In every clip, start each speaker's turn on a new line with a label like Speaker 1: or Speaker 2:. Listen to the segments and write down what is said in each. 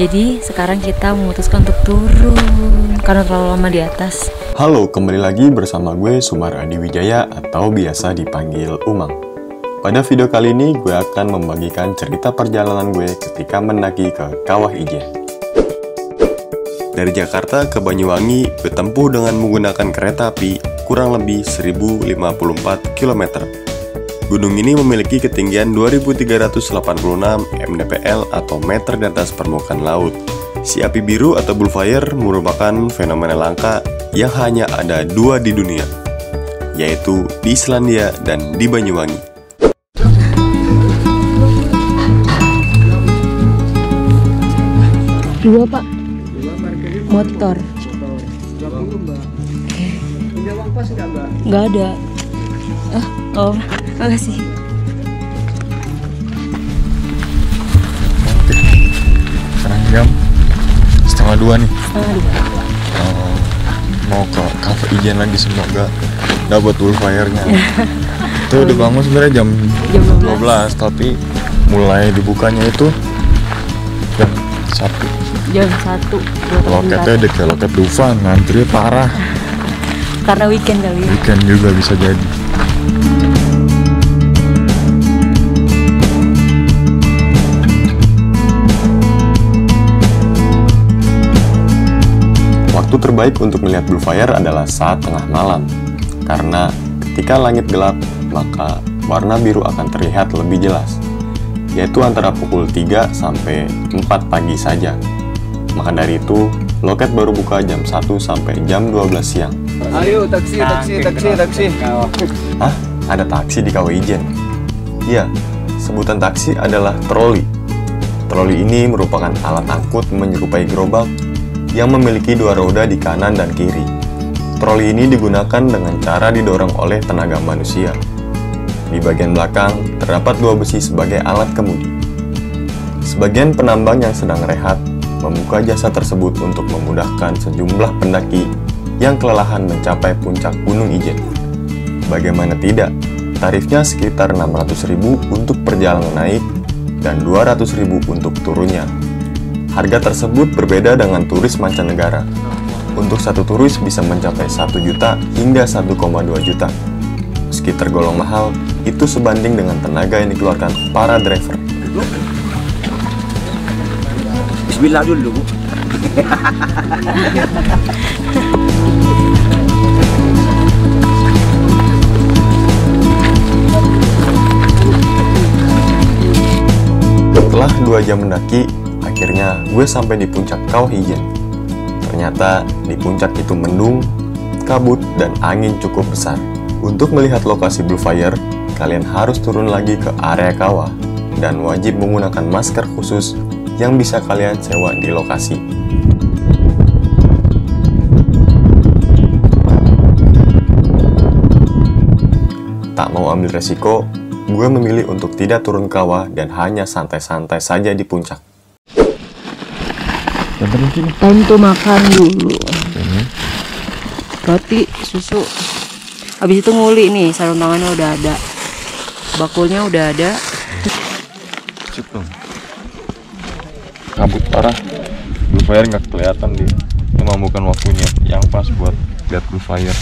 Speaker 1: Jadi sekarang kita memutuskan untuk turun karena terlalu lama di atas.
Speaker 2: Halo, kembali lagi bersama gue Sumar Adi Wijaya atau biasa dipanggil Umang. Pada video kali ini gue akan membagikan cerita perjalanan gue ketika mendaki ke Kawah Ijen. Dari Jakarta ke Banyuwangi bertempuh dengan menggunakan kereta api kurang lebih 1054 km. Gunung ini memiliki ketinggian 2386 mdpl atau meter di atas permukaan laut. Si api biru atau bullfire merupakan fenomena langka yang hanya ada dua di dunia, yaitu di Islandia dan di Banyuwangi.
Speaker 1: Dua pak. Motor.
Speaker 3: Nggak
Speaker 1: ada. Ah, oh, makasih.
Speaker 2: Sekarang jam setengah dua nih.
Speaker 1: Setengah dua.
Speaker 2: Oh, mau ke cafe Ijen lagi semoga dapat bullfire-nya. itu udah bangun sebenarnya jam
Speaker 1: Jam
Speaker 2: 12 tapi mulai dibukanya itu jam satu.
Speaker 1: Jam satu.
Speaker 2: Loketnya kayak loket Dufan, ngantri parah.
Speaker 1: Karena weekend kali ya.
Speaker 2: Weekend juga bisa jadi. Waktu terbaik untuk melihat blue fire adalah saat tengah malam, karena ketika langit gelap, maka warna biru akan terlihat lebih jelas, yaitu antara pukul 3 sampai 4 pagi saja. Maka dari itu, loket baru buka jam 1 sampai jam 12 siang.
Speaker 3: Ayo taksi taksi taksi taksi.
Speaker 2: Hah? Ada taksi di Kawah Ijen? Iya, sebutan taksi adalah troli. Troli ini merupakan alat angkut menyerupai gerobak yang memiliki dua roda di kanan dan kiri. Troli ini digunakan dengan cara didorong oleh tenaga manusia. Di bagian belakang terdapat dua besi sebagai alat kemudi. Sebagian penambang yang sedang rehat membuka jasa tersebut untuk memudahkan sejumlah pendaki yang kelelahan mencapai puncak Gunung Ijen. Bagaimana tidak, tarifnya sekitar 600.000 untuk perjalanan naik dan 200.000 untuk turunnya. Harga tersebut berbeda dengan turis mancanegara. Untuk satu turis bisa mencapai 1 juta hingga 1,2 juta. Meski tergolong mahal, itu sebanding dengan tenaga yang dikeluarkan para driver.
Speaker 3: Bismillah dulu.
Speaker 2: Setelah dua jam mendaki, akhirnya gue sampai di puncak Kawah Ijen. Ternyata di puncak itu mendung, kabut, dan angin cukup besar. Untuk melihat lokasi Blue Fire, kalian harus turun lagi ke area kawah dan wajib menggunakan masker khusus yang bisa kalian sewa di lokasi. Tak mau ambil resiko, gue memilih untuk tidak turun kawah dan hanya santai-santai saja di puncak.
Speaker 1: Tentu makan dulu. Roti, susu. Habis itu nguli nih, sarung tangannya udah ada. Bakulnya udah ada.
Speaker 2: Cuk dong. Kabut parah. Blue fire nggak kelihatan dia. Memang bukan waktunya yang pas buat lihat blue fire.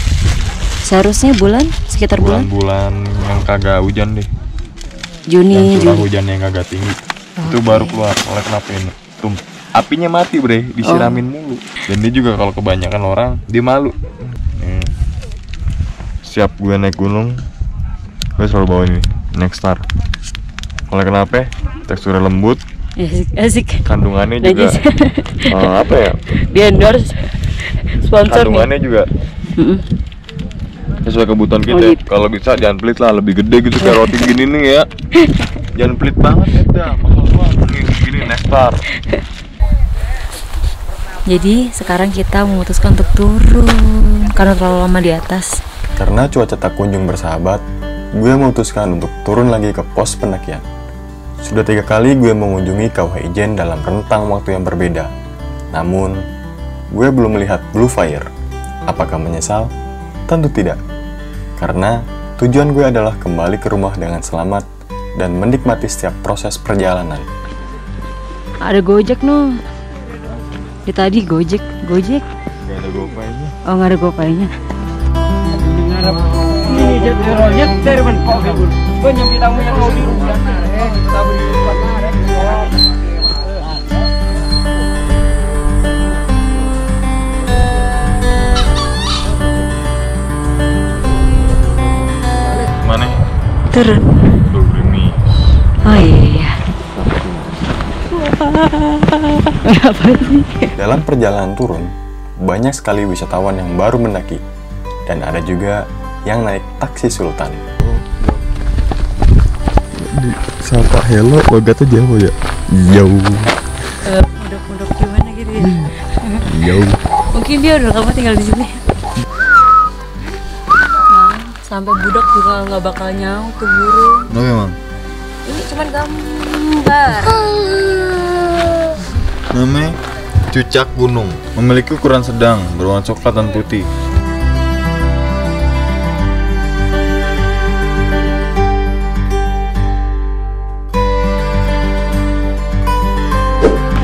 Speaker 1: Seharusnya bulan sekitar bulan
Speaker 2: Bulan-bulan yang kagak hujan deh.
Speaker 1: Juni,
Speaker 2: yang curah
Speaker 1: Juni.
Speaker 2: hujan yang kagak tinggi. Itu baru keluar. Oleh kenapa ini? Tum. Apinya mati bre, disiramin mulu. Dan dia juga kalau kebanyakan orang dia malu. Hmm. Siap gue naik gunung, gue selalu bawa ini next star. Oleh kenapa? Teksturnya lembut,
Speaker 1: Asik, asik.
Speaker 2: kandungannya juga
Speaker 1: Najis.
Speaker 2: eh, apa ya?
Speaker 1: Di endorse sponsor nih.
Speaker 2: Kandungannya juga
Speaker 1: Mm-mm.
Speaker 2: sesuai kebutuhan
Speaker 1: Oh,
Speaker 2: kita.
Speaker 1: gitu.
Speaker 2: Kalau bisa jangan pelit lah, lebih gede gitu kayak roti gini nih ya. Jangan pelit banget ya, mahal banget Nih, gini nektar.
Speaker 1: Jadi sekarang kita memutuskan untuk turun karena terlalu lama di atas.
Speaker 2: Karena cuaca tak kunjung bersahabat, gue memutuskan untuk turun lagi ke pos pendakian. Sudah tiga kali gue mengunjungi Kawah Ijen dalam rentang waktu yang berbeda. Namun, gue belum melihat Blue Fire. Apakah menyesal? Tentu tidak. Karena tujuan gue adalah kembali ke rumah dengan selamat dan menikmati setiap proses perjalanan.
Speaker 1: Ada gojek no. Ya tadi Gojek, Gojek.
Speaker 4: Gak ada gopaynya.
Speaker 1: Oh nggak ada gopaynya.
Speaker 4: Mana?
Speaker 1: Turun. Oh iya. Apa sih?
Speaker 4: Dalam perjalanan turun, banyak sekali wisatawan yang baru mendaki. Dan ada juga yang naik taksi sultan. Sapa hello logatnya Jawa ya? Jauh,
Speaker 1: Mudok-mudok gimana gitu ya?
Speaker 4: jauh.
Speaker 1: Mungkin dia udah lama tinggal di sini. Nah, sampai budak juga nggak bakal nyaut tuh burung.
Speaker 4: No memang.
Speaker 1: Ini cuma gambar.
Speaker 4: Namanya cucak gunung. Memiliki ukuran sedang, berwarna coklat dan putih.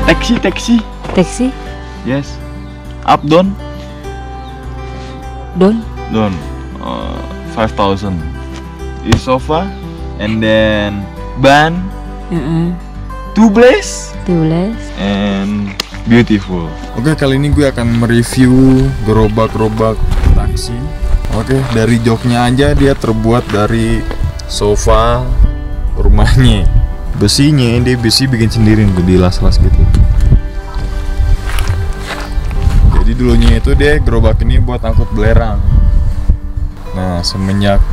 Speaker 5: Taxi, taxi.
Speaker 1: Taksi,
Speaker 5: Yes. Up, down,
Speaker 1: Don.
Speaker 5: down. Uh, Five thousand. Is sofa, and then ban,
Speaker 1: Heeh.
Speaker 5: two place,
Speaker 1: Tulis.
Speaker 5: and beautiful.
Speaker 4: Oke, kali ini gue akan mereview gerobak-gerobak taksi. Oke, dari joknya aja dia terbuat dari sofa rumahnya. Besinya dia besi bikin sendiri tuh dilas-las gitu. Jadi dulunya itu dia gerobak ini buat angkut belerang. Nah, semenjak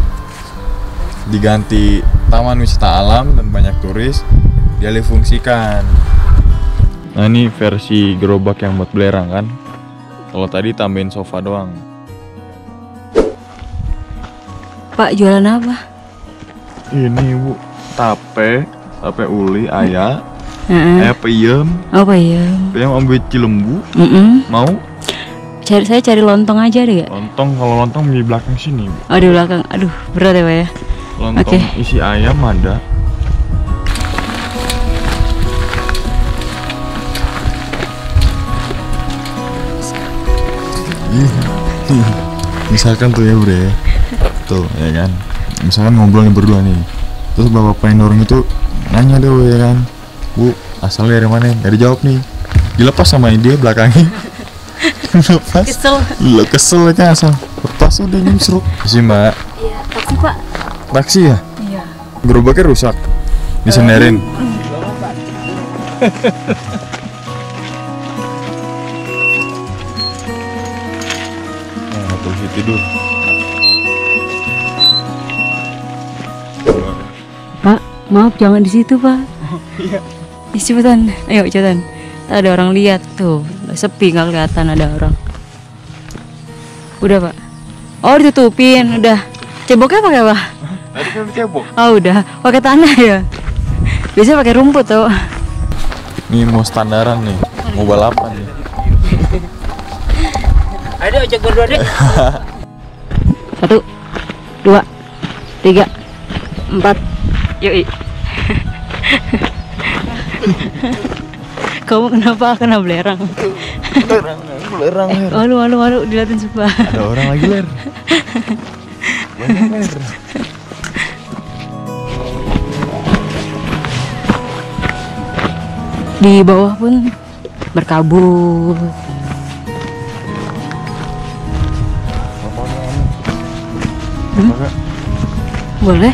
Speaker 4: diganti taman wisata alam dan banyak turis, dialih fungsikan. Nah ini versi gerobak yang buat belerang kan Kalau tadi tambahin sofa doang
Speaker 1: Pak jualan apa?
Speaker 5: Ini bu, tape, tape uli, ayah,
Speaker 1: Heeh.
Speaker 5: ayah peyem,
Speaker 1: Apa ya?
Speaker 5: peyem ambil cilembu,
Speaker 1: Mm
Speaker 5: mau
Speaker 1: Cari saya cari lontong aja deh ya.
Speaker 5: lontong kalau lontong di belakang sini bu.
Speaker 1: Oh di belakang. Aduh berat ya pak ya.
Speaker 5: Lontong
Speaker 1: Oke.
Speaker 5: isi ayam ada.
Speaker 4: Misalkan tuh ya bre. Tuh ya kan? Misalkan ngobrolnya berdua nih. Terus bapak yang dorong itu Nanya deh ya kan? Bu asalnya dari mana? Gak dijawab nih. Dilepas sama dia belakangnya. Lepas
Speaker 1: Kesel.
Speaker 4: Lo kesel kan asal. Lepas udah nyusruk Sih mbak.
Speaker 1: Iya taksi pak.
Speaker 4: Taksi ya?
Speaker 1: Iya.
Speaker 4: Gerobaknya rusak. Disenderin
Speaker 5: tidur.
Speaker 1: Pak maaf jangan di situ pak. Iya. cepetan. Ayo cepetan. Ntar ada orang lihat tuh. Sepi nggak kelihatan ada orang. Udah pak. Oh ditutupin udah. Ceboknya pakai apa?
Speaker 5: Tadi kan cebok.
Speaker 1: Oh udah pakai tanah ya. Biasanya pakai rumput tuh.
Speaker 4: Nih mau standaran nih Mau balapan
Speaker 1: Ada ojek berdua deh. Satu, dua, tiga, empat. Yuk. Kamu kenapa kena belerang?
Speaker 4: Belerang Belerang Ler
Speaker 1: Walu, walu, walu, diliatin sumpah.
Speaker 4: Ada orang lagi Ler Banyak Ler
Speaker 1: Di bawah pun berkabut. Hmm? Boleh?